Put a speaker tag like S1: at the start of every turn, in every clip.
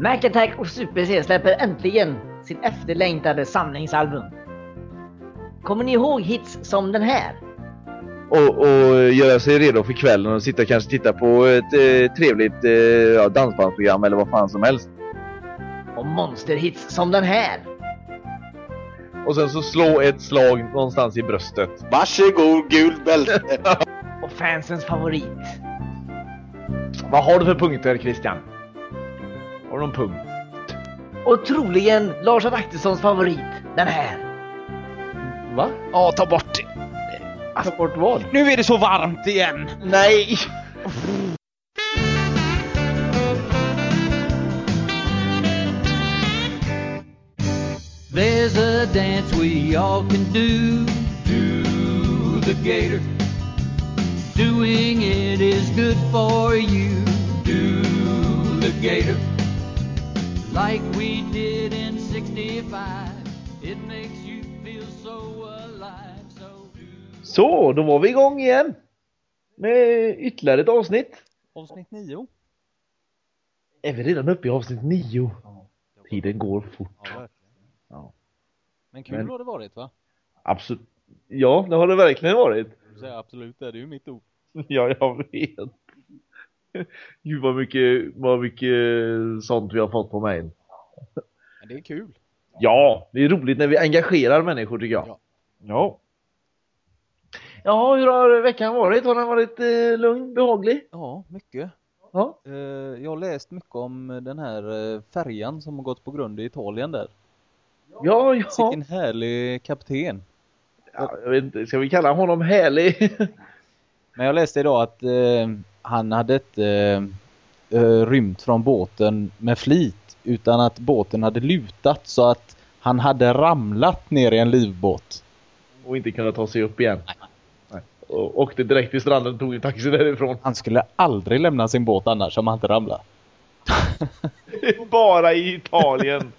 S1: Mac Attack och Super C släpper äntligen sin efterlängtade samlingsalbum. Kommer ni ihåg hits som den här?
S2: Och, och göra sig redo för kvällen och sitta kanske titta på ett eh, trevligt eh, ja, dansbandsprogram eller vad fan som helst.
S1: Och monsterhits som den här?
S2: Och sen så slå ett slag någonstans i bröstet.
S3: Varsågod, gult bälte.
S1: Och fansens favorit?
S2: Vad har du för punkter Christian? Har någon punkt?
S1: Och troligen Lars Adaktussons favorit, den här.
S2: Va?
S4: Ja, ta bort det.
S2: Ta bort vad?
S4: Nu är det så varmt igen.
S2: Nej!
S5: There's a dance we all can do. Do the gator. Doing it is good for you. Do the gator. Like we did in 65. It makes you feel so alive. So do.
S2: Så, då var vi igång igen. Med ytterligare ett avsnitt.
S4: Avsnitt 9.
S2: Är vi redan uppe i avsnitt nio? Tiden går fort.
S4: Ja.
S2: Ja.
S4: Men kul
S2: Men-
S4: har det varit va?
S2: Absolut. Ja, det har det verkligen varit.
S4: Du säger absolut, det är ju mitt ord.
S2: Ja, jag vet. Gud vad mycket, vad mycket sånt vi har fått på mail.
S4: Men det är kul.
S2: Ja, det är roligt när vi engagerar människor tycker jag.
S4: Ja.
S2: Ja. Ja, hur har veckan varit? Har den varit eh, lugn, behaglig?
S4: Ja, mycket.
S2: Ja.
S4: Eh, jag har läst mycket om den här eh, färjan som har gått på grund i Italien där.
S2: Ja, ja.
S4: Vilken härlig kapten.
S2: ja jag vet inte, ska vi kalla honom härlig?
S4: Men jag läste idag att eh, han hade inte eh, eh, rymt från båten med flit utan att båten hade lutat så att han hade ramlat ner i en livbåt.
S2: Och inte kunna ta sig upp igen. Nej. Och åkte direkt till stranden och tog en taxi därifrån.
S4: Han skulle aldrig lämna sin båt annars om han inte ramlade.
S2: Bara i Italien.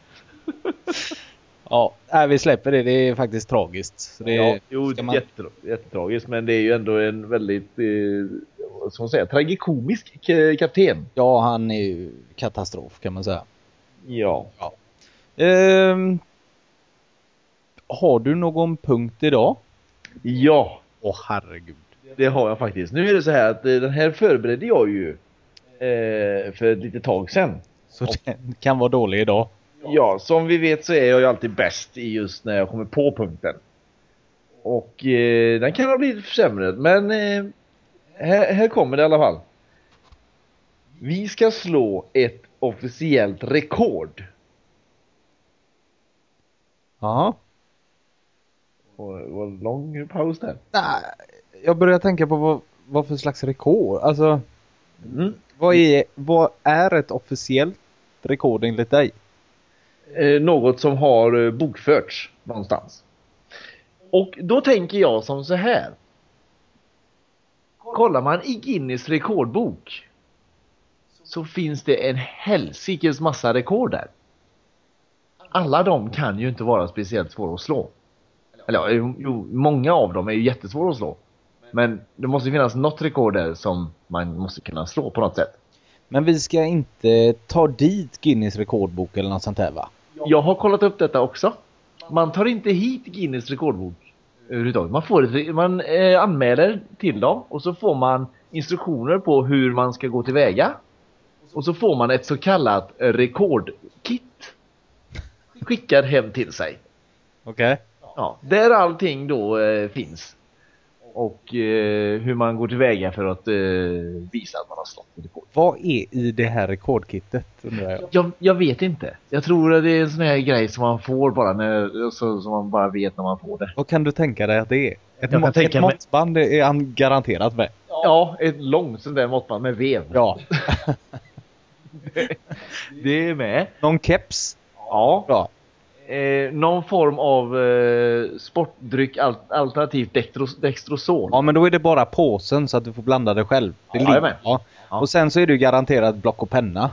S4: Ja, nej, vi släpper det. Det är faktiskt tragiskt. Så det
S2: ja, jo,
S4: man-
S2: jätte, jättetragiskt. Men det är ju ändå en väldigt, eh, man säga, tragikomisk kapten.
S4: Ja, han är ju katastrof kan man säga.
S2: Ja.
S4: Ehm, har du någon punkt idag?
S2: Ja,
S4: Åh herregud.
S2: det har jag faktiskt. Nu är det så här att eh, den här förberedde jag ju eh, för ett litet tag sedan.
S4: Så den kan vara dålig idag.
S2: Ja, som vi vet så är jag ju alltid bäst i just när jag kommer på punkten. Och eh, den kan ha blivit försämrad, men eh, här, här kommer det i alla fall. Vi ska slå ett officiellt rekord.
S4: Ja.
S2: En lång paus där.
S4: Nej, jag börjar tänka på vad, vad för slags rekord. Alltså,
S2: Mm.
S4: vad är, vad är ett officiellt rekord enligt dig?
S2: Eh, något som har eh, bokförts någonstans. Och då tänker jag som så här. Kollar man i Guinness rekordbok så finns det en helsikes massa rekord där. Alla de kan ju inte vara speciellt svåra att slå. Eller jo, jo, många av dem är ju jättesvåra att slå. Men det måste finnas något rekord där som man måste kunna slå på något sätt.
S4: Men vi ska inte ta dit Guinness rekordbok eller något sånt här va?
S2: Jag har kollat upp detta också. Man tar inte hit Guinness rekordbok överhuvudtaget. Man, får ett, man eh, anmäler till dem och så får man instruktioner på hur man ska gå tillväga. Och så får man ett så kallat rekordkit skickad hem till sig.
S4: Okej.
S2: Ja, där allting då eh, finns. Och eh, hur man går tillväga för att eh, visa att man har slått rekord.
S4: Vad är i det här rekordkittet jag?
S2: Jag, jag vet inte. Jag tror att det är en sån här grej som man får bara när, så, som man bara vet när man får det.
S4: Vad kan du tänka dig att det är? Ett, må- ett
S2: mig-
S4: måttband är han garanterat med.
S2: Ja, ett långt sånt där måttband med vev.
S4: Ja.
S2: Det är med.
S4: Någon keps?
S2: Ja.
S4: Bra.
S2: Eh, någon form av eh, sportdryck al alternativt dextros dextrosol.
S4: Ja men då är det bara påsen så att du får blanda det själv. Det
S2: Ja,
S4: ligger- ja.
S2: Ja.
S4: Och sen så är ju garanterat block och penna.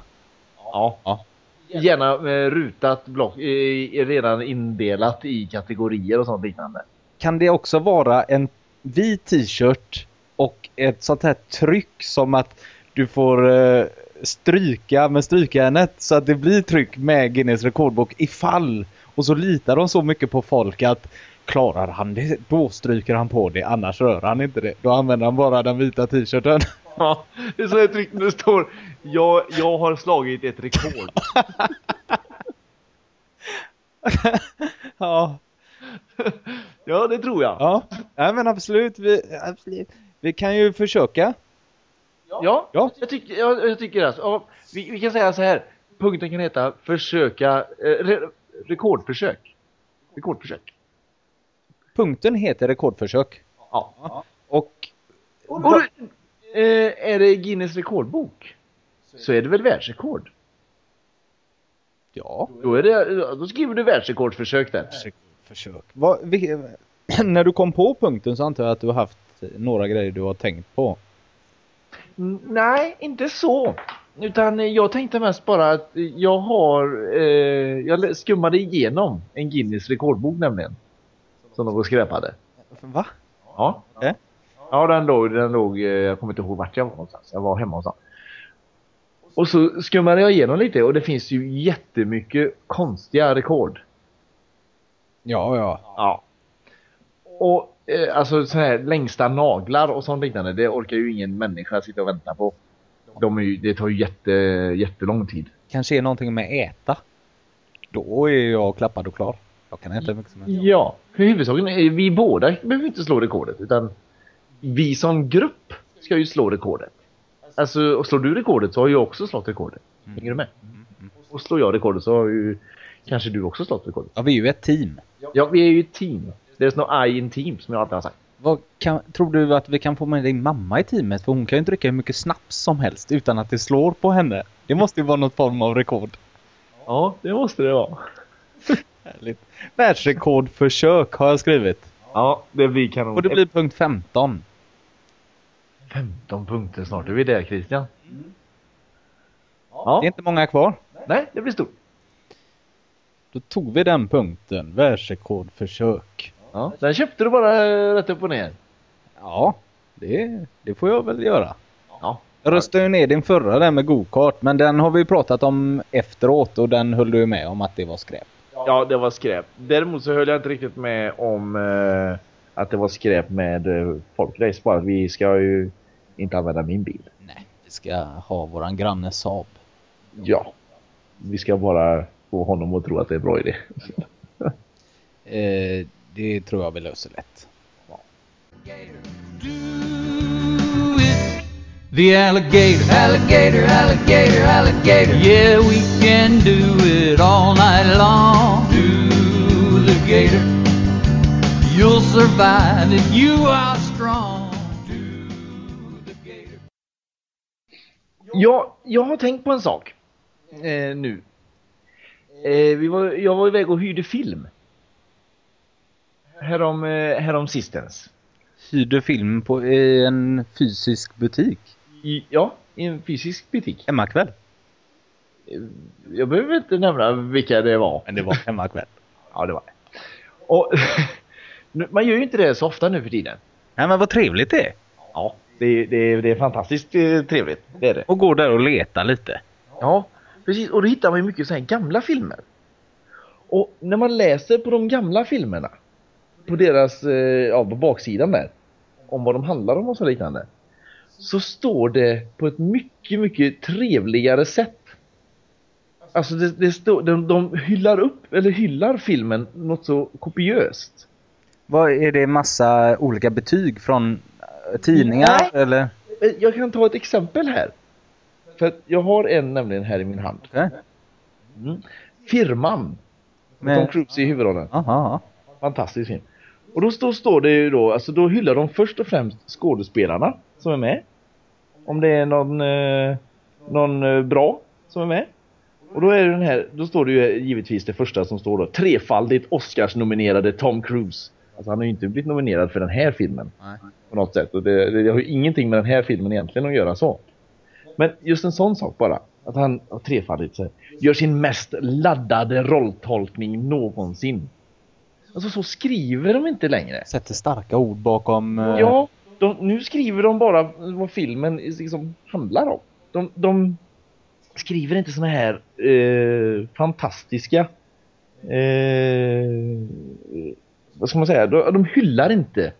S2: Ja.
S4: Ja.
S2: Gärna eh, rutat block, eh, redan indelat i kategorier och sånt liknande.
S4: Kan det också vara en vit t-shirt och ett sånt här tryck som att du får eh, stryka med strykjärnet så att det blir tryck med Guinness rekordbok ifall. Och så litar de så mycket på folk att klarar han det, då stryker han på det, annars rör han inte det. Då använder han bara den vita t-shirten.
S2: Ja, det är så ett tryck det står jag, jag har slagit ett rekord.
S4: ja,
S2: Ja, det tror jag.
S4: ja. Nej men absolut vi, absolut. vi kan ju försöka.
S2: Ja,
S4: Ja.
S2: Jag, tycker, jag, jag tycker alltså. Ja, vi, vi kan säga så här. Punkten kan heta försöka, eh, rekordförsök. Rekordförsök.
S4: Punkten heter rekordförsök.
S2: Ja.
S4: Och
S2: Och då, eh, är det Guinness rekordbok så är det väl världsrekord?
S4: ja,
S2: Då, är det, då skriver du världsrekordförsök där.
S4: försök. Vad, vi, när du kom på punkten så antar jag att du har haft några grejer du har tänkt på.
S2: Nej, inte så. Utan eh, jag tänkte mest bara att jag har, eh, jag skummade igenom en Guinness rekordbok nämligen. Som de skräpade.
S4: Va?
S2: Ja.
S4: Okej.
S2: Ja, den låg, den låg, eh, jag kommer inte ihåg vart jag var någonstans. Jag var hemma hos honom. Och så skummade jag igenom lite och det finns ju jättemycket konstiga rekord.
S4: Ja, ja.
S2: Ja. Och eh, alltså så här längsta naglar och sånt liknande, det orkar ju ingen människa sitta och vänta på. De är det tar ju jätte, jättelång tid.
S4: Kanske är någonting med äta. Då är jag klappad och klar. Jag kan äta hur mycket som helst.
S2: Ja, för huvudsaken är vi båda behöver inte slå rekordet utan vi som grupp ska ju slå rekordet. Alltså, och slår du rekordet så har jag också slått rekordet. Hänger du med? Och slår jag rekordet så har ju kanske du också slått rekordet.
S4: Ja, vi är ju ett team.
S2: Ja, vi är ju ett team. There's no I in team som jag alltid har sagt.
S4: Vad kan, tror du att vi kan få med din mamma i teamet? För hon kan ju inte dricka hur mycket snaps som helst utan att det slår på henne. Det måste ju vara något form av rekord.
S2: Ja, det måste det vara.
S4: Härligt. Världsrekordförsök har jag skrivit.
S2: Ja, det blir kanon.
S4: Och det blir punkt 15.
S2: 15 punkter snart. Är vi där Christian?
S4: Det är
S2: Ja.
S4: inte många kvar.
S2: Nej, det blir stort.
S4: Då tog vi den punkten. Världsrekordförsök.
S2: Ja. Sen köpte du bara eh, rätt upp och ner.
S4: Ja, det, det får jag väl göra.
S2: Ja.
S4: Jag röstade ju ner din förra där med go-kart, men den har vi pratat om efteråt och den höll du med om att det var skräp.
S2: Ja, det var skräp. Däremot så höll jag inte riktigt med om eh, att det var skräp med eh, folkrace. Bara att vi ska ju inte använda min bil.
S4: Nej, vi ska ha våran granne Saab.
S2: Ja. Vi ska bara få honom att tro att det är en bra idé.
S4: Eh, det tror jag vi löser lätt.
S5: it. The alligator, alligator, alligator, alligator. Yeah, we can do it all night long. Do the gator. You'll survive if you are strong. Do the gator.
S2: Ja, jag har tänkt på en sak. Eh, nu. Eh, vi var, jag var iväg och hyrde film. Härom, eh, härom sistens.
S4: Hyrde film på i en fysisk butik.
S2: I, ja, i en fysisk butik.
S4: Hemmakväll.
S2: Jag behöver inte nämna vilka det var.
S4: Men det var hemmakväll.
S2: Ja, det var det. Och man gör ju inte det så ofta nu för tiden.
S4: Nej men vad trevligt det är.
S2: Ja, det, det, det är fantastiskt eh, trevligt. Det är det.
S4: Och gå där och leta lite.
S2: Ja, precis. Och då hittar man ju mycket så här gamla filmer. Och när man läser på de gamla filmerna, på deras, eh, ja, på baksidan där, om vad de handlar om och så liknande, så står det på ett mycket, mycket trevligare sätt. Alltså det, det står, de, de hyllar upp, eller hyllar filmen något så kopiöst.
S4: Vad är det massa olika betyg från eh, tidningar
S2: Nej.
S4: eller?
S2: Eh, Jag kan ta ett exempel här. För jag har en nämligen här i min hand.
S4: Okej.
S2: Mm. Firman. Med- Tom Cruise i huvudrollen.
S4: Aha.
S2: Fantastisk film. Och då står, står det ju då, alltså då hyllar de först och främst skådespelarna som är med. Om det är någon, eh, någon eh, bra som är med. Och då är det den här, då står det ju givetvis det första som står då. Trefaldigt Oscars-nominerade Tom Cruise. Alltså han har ju inte blivit nominerad för den här filmen.
S4: Nej.
S2: På något sätt. Och det, det har ju ingenting med den här filmen egentligen att göra så. Men just en sån sak bara. Att han trefaldigt så här, gör sin mest laddade rolltolkning någonsin. Alltså så skriver de inte längre.
S4: Sätter starka ord bakom... eh,
S2: Ja, de, nu skriver de bara vad filmen liksom handlar om. De, de, skriver inte såna här eh, fantastiska eh, vad ska man säga, de, de hyllar inte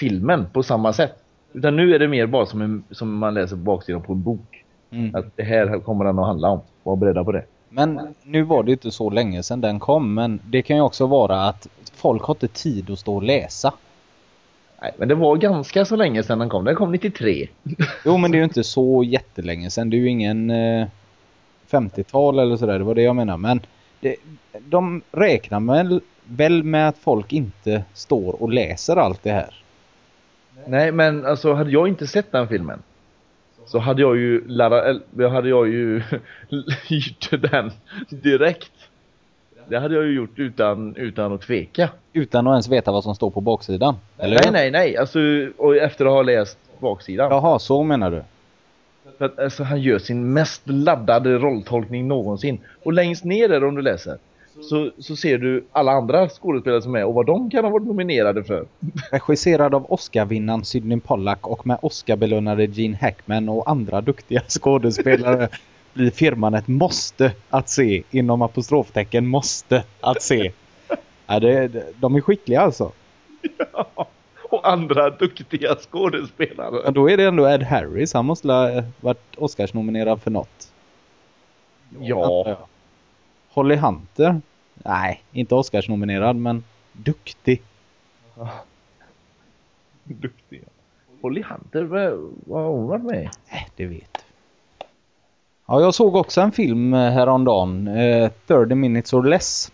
S2: filmen på samma sätt. Utan nu är det mer bara som, en, som man läser på baksidan på en bok.
S4: Mm.
S2: Att det här kommer den att handla om. Var beredda på det.
S4: Men nu var det inte så länge sedan den kom, men det kan ju också vara att folk har inte tid att stå och läsa.
S2: Nej, men det var ganska så länge sedan den kom. Den kom 93.
S4: Jo, men det är ju inte så jättelänge sedan. Det är ju ingen eh, 50-tal eller sådär, det var det jag menar. Men det, de räknar med, väl med att folk inte står och läser allt det här.
S2: Nej, men alltså hade jag inte sett den filmen så hade jag ju laddat, eller, hade jag ju hyrt den direkt. Det hade jag ju gjort utan, utan att tveka.
S4: Utan att ens veta vad som står på baksidan. Eller?
S2: Nej, nej, nej. Alltså, och efter att ha läst baksidan.
S4: Jaha, så menar du?
S2: För att alltså, han gör sin mest laddade rolltolkning någonsin. Och längst ner där om du läser så, så ser du alla andra skådespelare som är och vad de kan ha varit nominerade för.
S4: Regisserad av Oscarvinnaren Sidney Pollack och med Oscarbelönade Gene Hackman och andra duktiga skådespelare blir firman ett måste att se inom apostroftecken måste att se. Ja, det, de är skickliga alltså.
S2: Och andra duktiga skådespelare.
S4: Men då är det ändå Ed Harris. Han måste ha varit Oscarsnominerad för något.
S2: Ja.
S4: Holly Hunter? Nej, inte Oscarsnominerad men duktig.
S2: Duktiga. Holly Hunter, vad har hon varit med?
S4: Nej, det vet du. Ja, jag såg också en film eh, häromdagen. Eh, 30 minutes or less.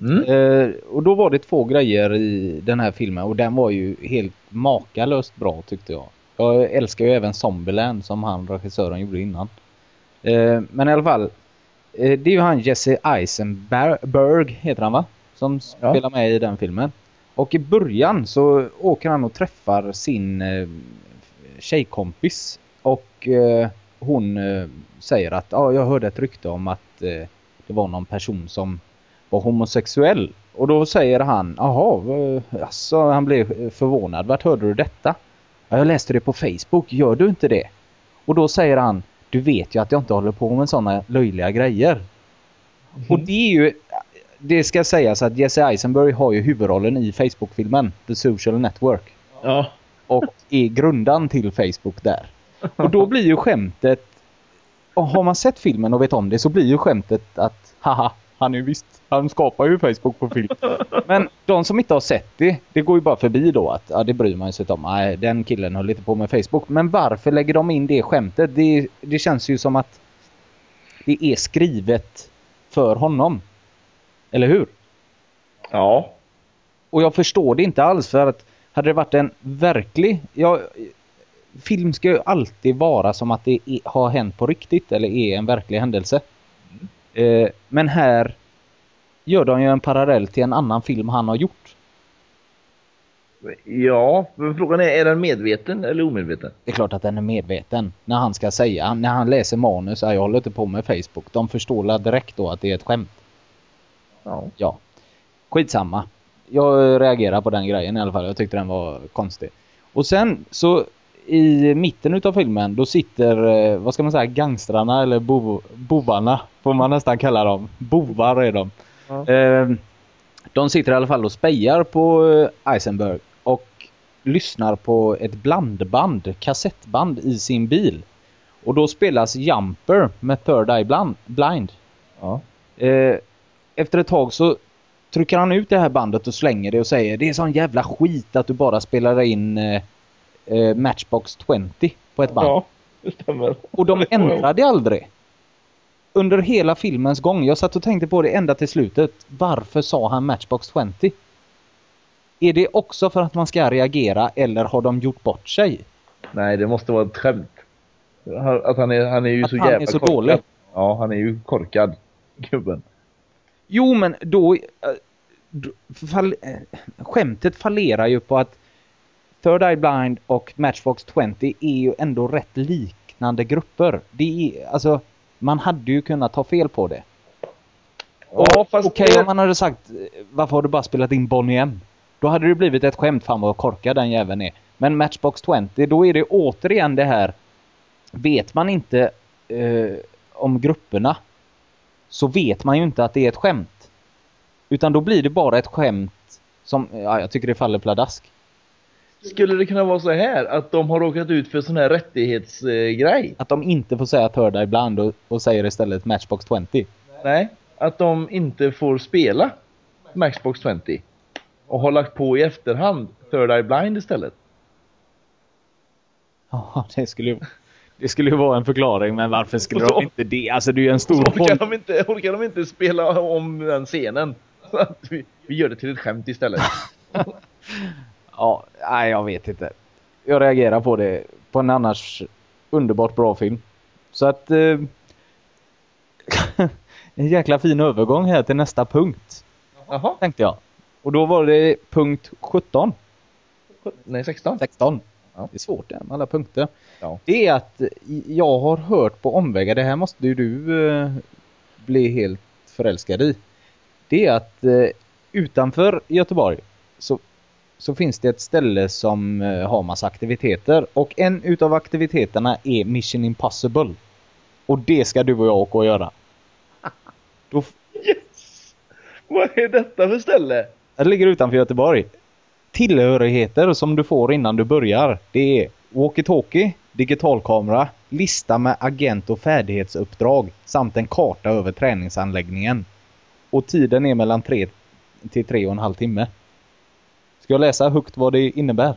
S2: Mm.
S4: Eh, och då var det två grejer i den här filmen och den var ju helt makalöst bra tyckte jag. Jag älskar ju även Zombieland som han regissören gjorde innan. Eh, men i alla fall, det är ju han Jesse Eisenberg heter han va? Som
S2: Ja.
S4: spelar med i den filmen. Och i början så åker han och träffar sin eh, tjejkompis och eh, hon eh, säger att ja, jag hörde ett rykte om att eh, det var någon person som var homosexuell. Och då säger han, jaha, alltså, han blev förvånad. Vart hörde du detta? Ja, jag läste det på Facebook, gör du inte det? Och då säger han, du vet ju att jag inte håller på med sådana löjliga grejer. Och det är ju, det ska sägas att Jesse Eisenberg har ju huvudrollen i Facebook-filmen The Social Network.
S2: Ja.
S4: Och är grundan till Facebook där. Och då blir ju skämtet, och har man sett filmen och vet om det så blir ju skämtet att haha, han är ju visst, han skapar ju Facebook på film. Men de som inte har sett det, det går ju bara förbi då att ja, det bryr man sig inte om. Nej, den killen höll lite på med Facebook. Men varför lägger de in det skämtet? Det, det känns ju som att det är skrivet för honom. Eller hur?
S2: Ja.
S4: Och jag förstår det inte alls för att hade det varit en verklig... Ja, film ska ju alltid vara som att det är, har hänt på riktigt eller är en verklig händelse. Eh, men här gör de ju en parallell till en annan film han har gjort.
S2: Ja, men frågan är, är den medveten eller omedveten?
S4: Det är klart att den är medveten när han ska säga, när han läser manus, ja, jag håller inte på med Facebook. De förstår direkt då att det är ett skämt.
S2: Ja.
S4: Ja. Skitsamma. Jag reagerar på den grejen i alla fall. Jag tyckte den var konstig. Och sen så i mitten utav filmen då sitter, eh, vad ska man säga, gangstrarna eller bov, bovarna får man nästan kalla dem. Bovar är de. Eh, de sitter i alla fall och spejar på eh, Eisenberg och lyssnar på ett blandband, kassettband i sin bil. Och då spelas Jumper med Third Eye Blind- Blind.
S2: Ja.
S4: Eh, efter ett tag så trycker han ut det här bandet och slänger det och säger det är sån jävla skit att du bara spelar in eh, Matchbox 20 på ett band.
S2: Ja, det stämmer.
S4: Och de ändrade aldrig. Under hela filmens gång. Jag satt och tänkte på det ända till slutet. Varför sa han Matchbox 20? Är det också för att man ska reagera eller har de gjort bort sig?
S2: Nej, det måste vara ett skämt. Han- Att han är, han är ju
S4: Att
S2: så
S4: han är
S2: jävla
S4: så
S2: korkad.
S4: dålig.
S2: Ja, han är ju korkad. Gubben.
S4: Jo, men då... eh, då fall, eh, skämtet fallerar ju på att Third Eye Blind och Matchbox 20 är ju ändå rätt liknande grupper. Det är, alltså, man hade ju kunnat ta fel på det.
S2: Ja,
S4: Okej
S2: det-
S4: om man hade sagt varför har du bara spelat in Bonnie M? Då hade det blivit ett skämt, fan vad korkad den jäveln är. Men Matchbox 20, då är det återigen det här. Vet man inte, eh, om grupperna så vet man ju inte att det är ett skämt. Utan då blir det bara ett skämt som, ja, jag tycker det faller pladask.
S2: Skulle det kunna vara så här att de har råkat ut för sån här rättighetsgrej?
S4: Att de inte får säga Third Eye Blind och, och säger istället Matchbox 20.
S2: Nej, att de inte får spela Maxbox 20 och har lagt på i efterhand Third Eye Blind istället.
S4: Ja, det skulle ju, det skulle ju vara en förklaring, men varför skulle
S2: så-
S4: de inte det? Alltså det är ju en stor
S2: orkar de inte, orkar de inte spela om den scenen. Så att vi, vi gör det till ett skämt istället.
S4: Ja, nej jag vet inte. Jag reagerar på det på en annars underbart bra film. Så att eh, en jäkla fin övergång här till nästa punkt,
S2: Jaha,
S4: tänkte jag. Och då var det punkt 17.
S2: nej 16.
S4: 16.
S2: Ja.
S4: Det är svårt det med alla punkter.
S2: Ja.
S4: Det är att jag har hört på omvägar, det här måste ju du eh, bli helt förälskad i. Det är att eh, utanför Göteborg så, så finns det ett ställe som eh, har massa aktiviteter och en utav aktiviteterna är Mission Impossible. Och det ska du och jag åka och göra. Då,
S2: Yes! Vad är detta för ställe?
S4: det ligger utanför Göteborg. Tillhörigheter som du får innan du börjar. Det är walkie-talkie, digitalkamera, lista med agent och färdighetsuppdrag samt en karta över träningsanläggningen. Och tiden är mellan 3 till 3 och en halv timme. Ska jag läsa högt vad det innebär?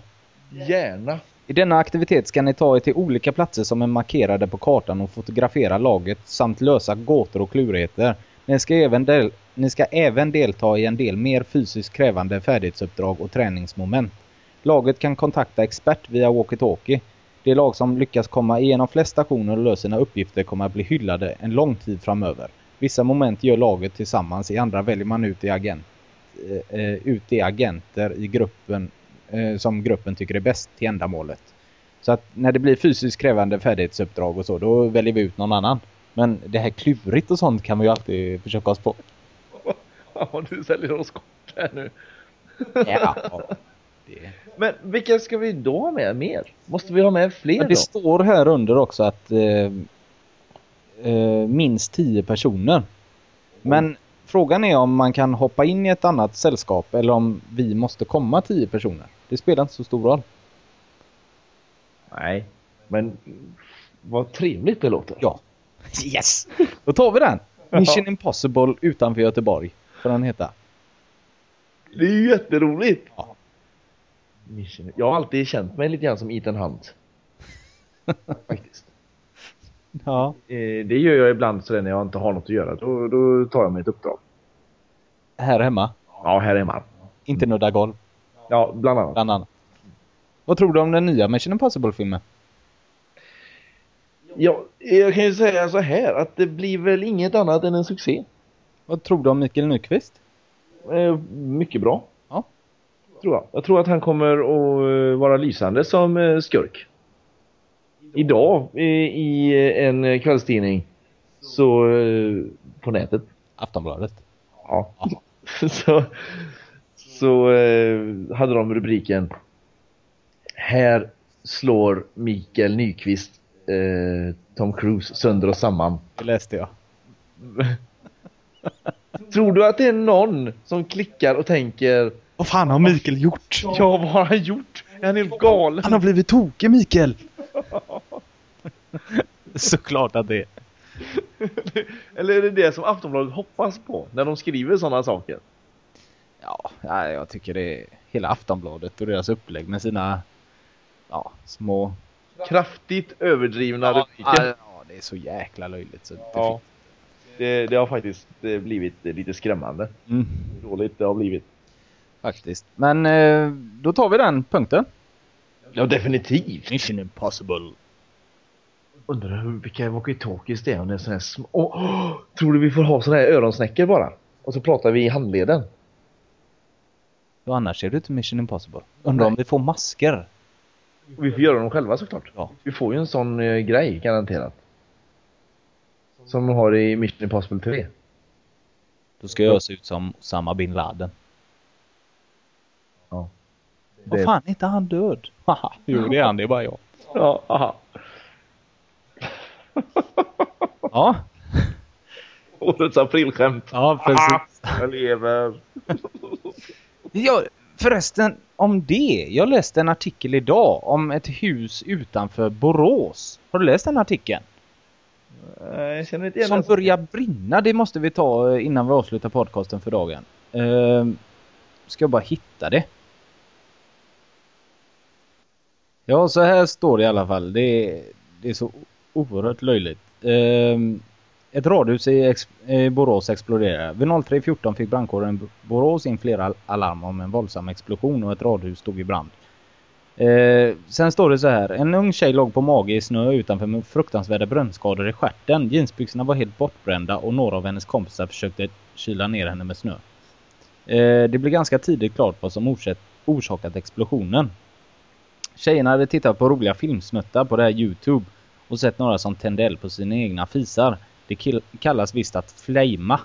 S2: Gärna.
S4: I denna aktivitet ska ni ta er till olika platser som är markerade på kartan och fotografera laget samt lösa gåtor och klurigheter. Ni ska, även del- ni ska även delta i en del mer fysiskt krävande färdighetsuppdrag och träningsmoment. Laget kan kontakta expert via walkie-talkie. Det lag som lyckas komma igenom flest stationer och lösa sina uppgifter kommer att bli hyllade en lång tid framöver. Vissa moment gör laget tillsammans, i andra väljer man ut, i agent, eh, eh, ut de agenter i gruppen eh, som gruppen tycker är bäst till ändamålet. Så att när det blir fysiskt krävande färdighetsuppdrag och så, då väljer vi ut någon annan. Men det här klurigt och sånt kan vi ju alltid försöka oss på.
S2: Ja, du säljer oss kort här nu.
S4: Ja, det.
S2: Men vilka ska vi då ha med mer? Måste vi ha med fler
S4: Men
S2: då?
S4: det står här under också att eh, eh, minst 10 personer. Men frågan är om man kan hoppa in i ett annat sällskap eller om vi måste komma 10 personer. Det spelar inte så stor roll.
S2: Nej, men vad trevligt det låter.
S4: Ja. Yes! Då tar vi den. Mission Impossible utanför Göteborg. Får den heta.
S2: Det är ju jätteroligt.
S4: Ja.
S2: Mission. Jag har alltid känt mig lite grann som Ethan Hunt. Faktiskt.
S4: Ja.
S2: Eh, det gör jag ibland så när jag inte har något att göra. Då, då tar jag mig ett uppdrag.
S4: Här hemma.
S2: Ja, här är man.
S4: Inte nudda golv.
S2: Ja, bland annat.
S4: Bland annat. Vad tror du om den nya Mission Impossible-filmen?
S2: Ja, jag kan ju säga så här att det blir väl inget annat än en succé.
S4: Vad tror du om Mikael Nyqvist?
S2: Eh, mycket bra.
S4: Ja.
S2: Tror jag. Jag tror att han kommer att eh, vara lysande som eh, skurk. Idag i en kvällstidning så eh, på nätet.
S4: Aftonbladet.
S2: Ja. så så eh, hade de rubriken Här slår Mikael Nyqvist eh, Tom Cruise sönder och samman.
S4: Det läste jag.
S2: Tror du att det är någon som klickar och tänker
S4: Vad fan har Mikael gjort?
S2: Ja, vad har han gjort? Är han helt galen?
S4: Han har blivit tokig Mikael! Såklart att det är.
S2: Eller är det det som Aftonbladet hoppas på när de skriver sådana saker?
S4: Ja, nej, jag tycker det är hela Aftonbladet och deras upplägg med sina ja, små...
S2: Kraftigt överdrivna
S4: Ja,
S2: rubriker.
S4: ja, det är så jäkla löjligt så
S2: Ja. Det, det har faktiskt blivit lite skrämmande.
S4: Mm,
S2: Dåligt det har blivit.
S4: faktiskt. Men eh, då tar vi den punkten.
S2: Ja, definitivt.
S4: Mission Impossible.
S2: Undrar hur, vilka walkie-talkies det är om det är sån här små... Åh, åh, tror du vi får ha såna här öronsnäckor bara? Och så pratar vi i handleden.
S4: Och annars är det inte Mission Impossible. Undrar om vi får masker.
S2: Vi får göra dem själva såklart.
S4: Ja.
S2: Vi får ju en sån eh, grej garanterat. Som de har i Mission Impossible 3.
S4: Då ska jag se ut som Osama bin Laden.
S2: Ja.
S4: Vad
S2: Det-
S4: fan, är inte han död? Haha, jo det är han, det är bara jag.
S2: Ja, aha.
S4: Ja,
S2: Årets aprilskämt.
S4: ja precis.
S2: Ah, jag lever.
S4: Ja, förresten, om det. Jag läste en artikel idag om ett hus utanför Borås. Har du läst den artikeln?
S2: Nej, Jag känner inte igen
S4: Som börjar brinna, det måste vi ta eh, innan vi avslutar podcasten för dagen. Ehm, ska jag bara hitta det. Ja, så här står det i alla fall. Det är, det är så oerhört löjligt. Ehm, ett radhus i Borås exploderade. Vid 03.14 fick brandkåren Borås in flera alarm om en våldsam explosion och ett radhus stod i brand. Eh, sen står det så här. En ung tjej låg på mage i snö utanför med fruktansvärda brännskador i stjärten. Jeansbyxorna var helt bortbrända och några av hennes kompisar försökte kyla ner henne med snö. Eh, det blev ganska tidigt klart vad som orsak, orsakat explosionen. Tjejerna hade tittat på roliga filmsnuttar på det här Youtube och sett några som tände eld på sina egna fisar. Det kallas visst att flejma.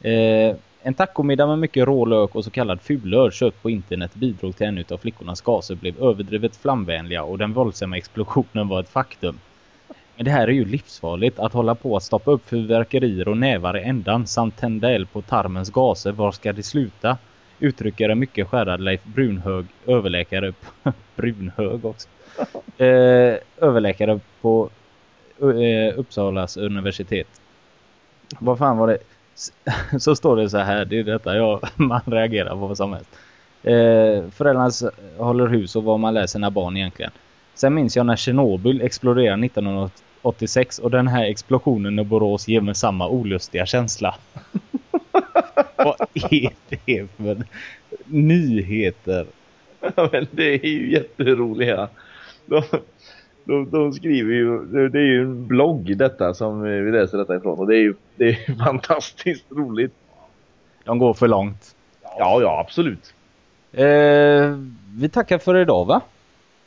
S4: Eh, en tacomiddag med mycket rå lök och så kallad fulör köpt på internet bidrog till en av flickornas gaser blev överdrivet flamvänliga och den våldsamma explosionen var ett faktum. Men det här är ju livsfarligt att hålla på att stoppa upp fyrverkerier och nävar i ändan samt tända eld på tarmens gaser. Var ska det sluta? Uttrycker en mycket skärrad Leif Brunhög, överläkare på Brunhög också. Eh, överläkare på eh, Uppsalas universitet. Vad fan var det? Så står det så här, det är detta jag, man reagerar på vad som helst. Eh, föräldrarna håller hus och vad man lär sina barn egentligen. Sen minns jag när Tjernobyl exploderade 1986 och den här explosionen i Borås ger mig samma olustiga känsla. vad är det för nyheter?
S2: Ja, men det är ju jätteroliga. De, de, de skriver ju, det är ju en blogg detta som vi läser detta ifrån och det är ju, det är fantastiskt roligt.
S4: De går för långt.
S2: Ja, ja, absolut.
S4: Eh, vi tackar för idag va?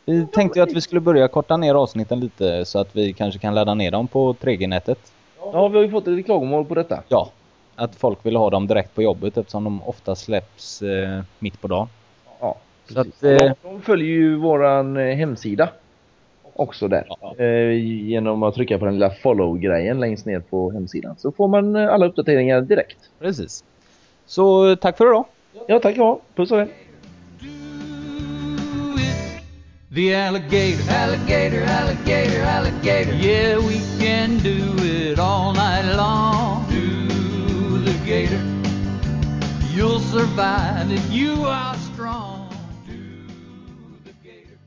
S4: Vi tänkte ju att vi skulle börja korta ner avsnitten lite så att vi kanske kan ladda ner dem på 3G-nätet.
S2: Ja, vi har ju fått lite klagomål på detta.
S4: Ja, att folk vill ha dem direkt på jobbet eftersom de ofta släpps eh, mitt på dagen.
S2: Ja,
S4: Så att, eh,
S2: de, de följer ju våran eh, hemsida också där.
S4: Ja.
S2: Eh, genom att trycka på den lilla follow-grejen längst ner på hemsidan. Så får man eh, alla uppdateringar direkt.
S4: Precis. Så tack för idag.
S2: Ja, tack ja. Puss och hej.
S5: The alligator, alligator, alligator, alligator. Yeah, we can do it all night long. Do the gator. You'll survive if you are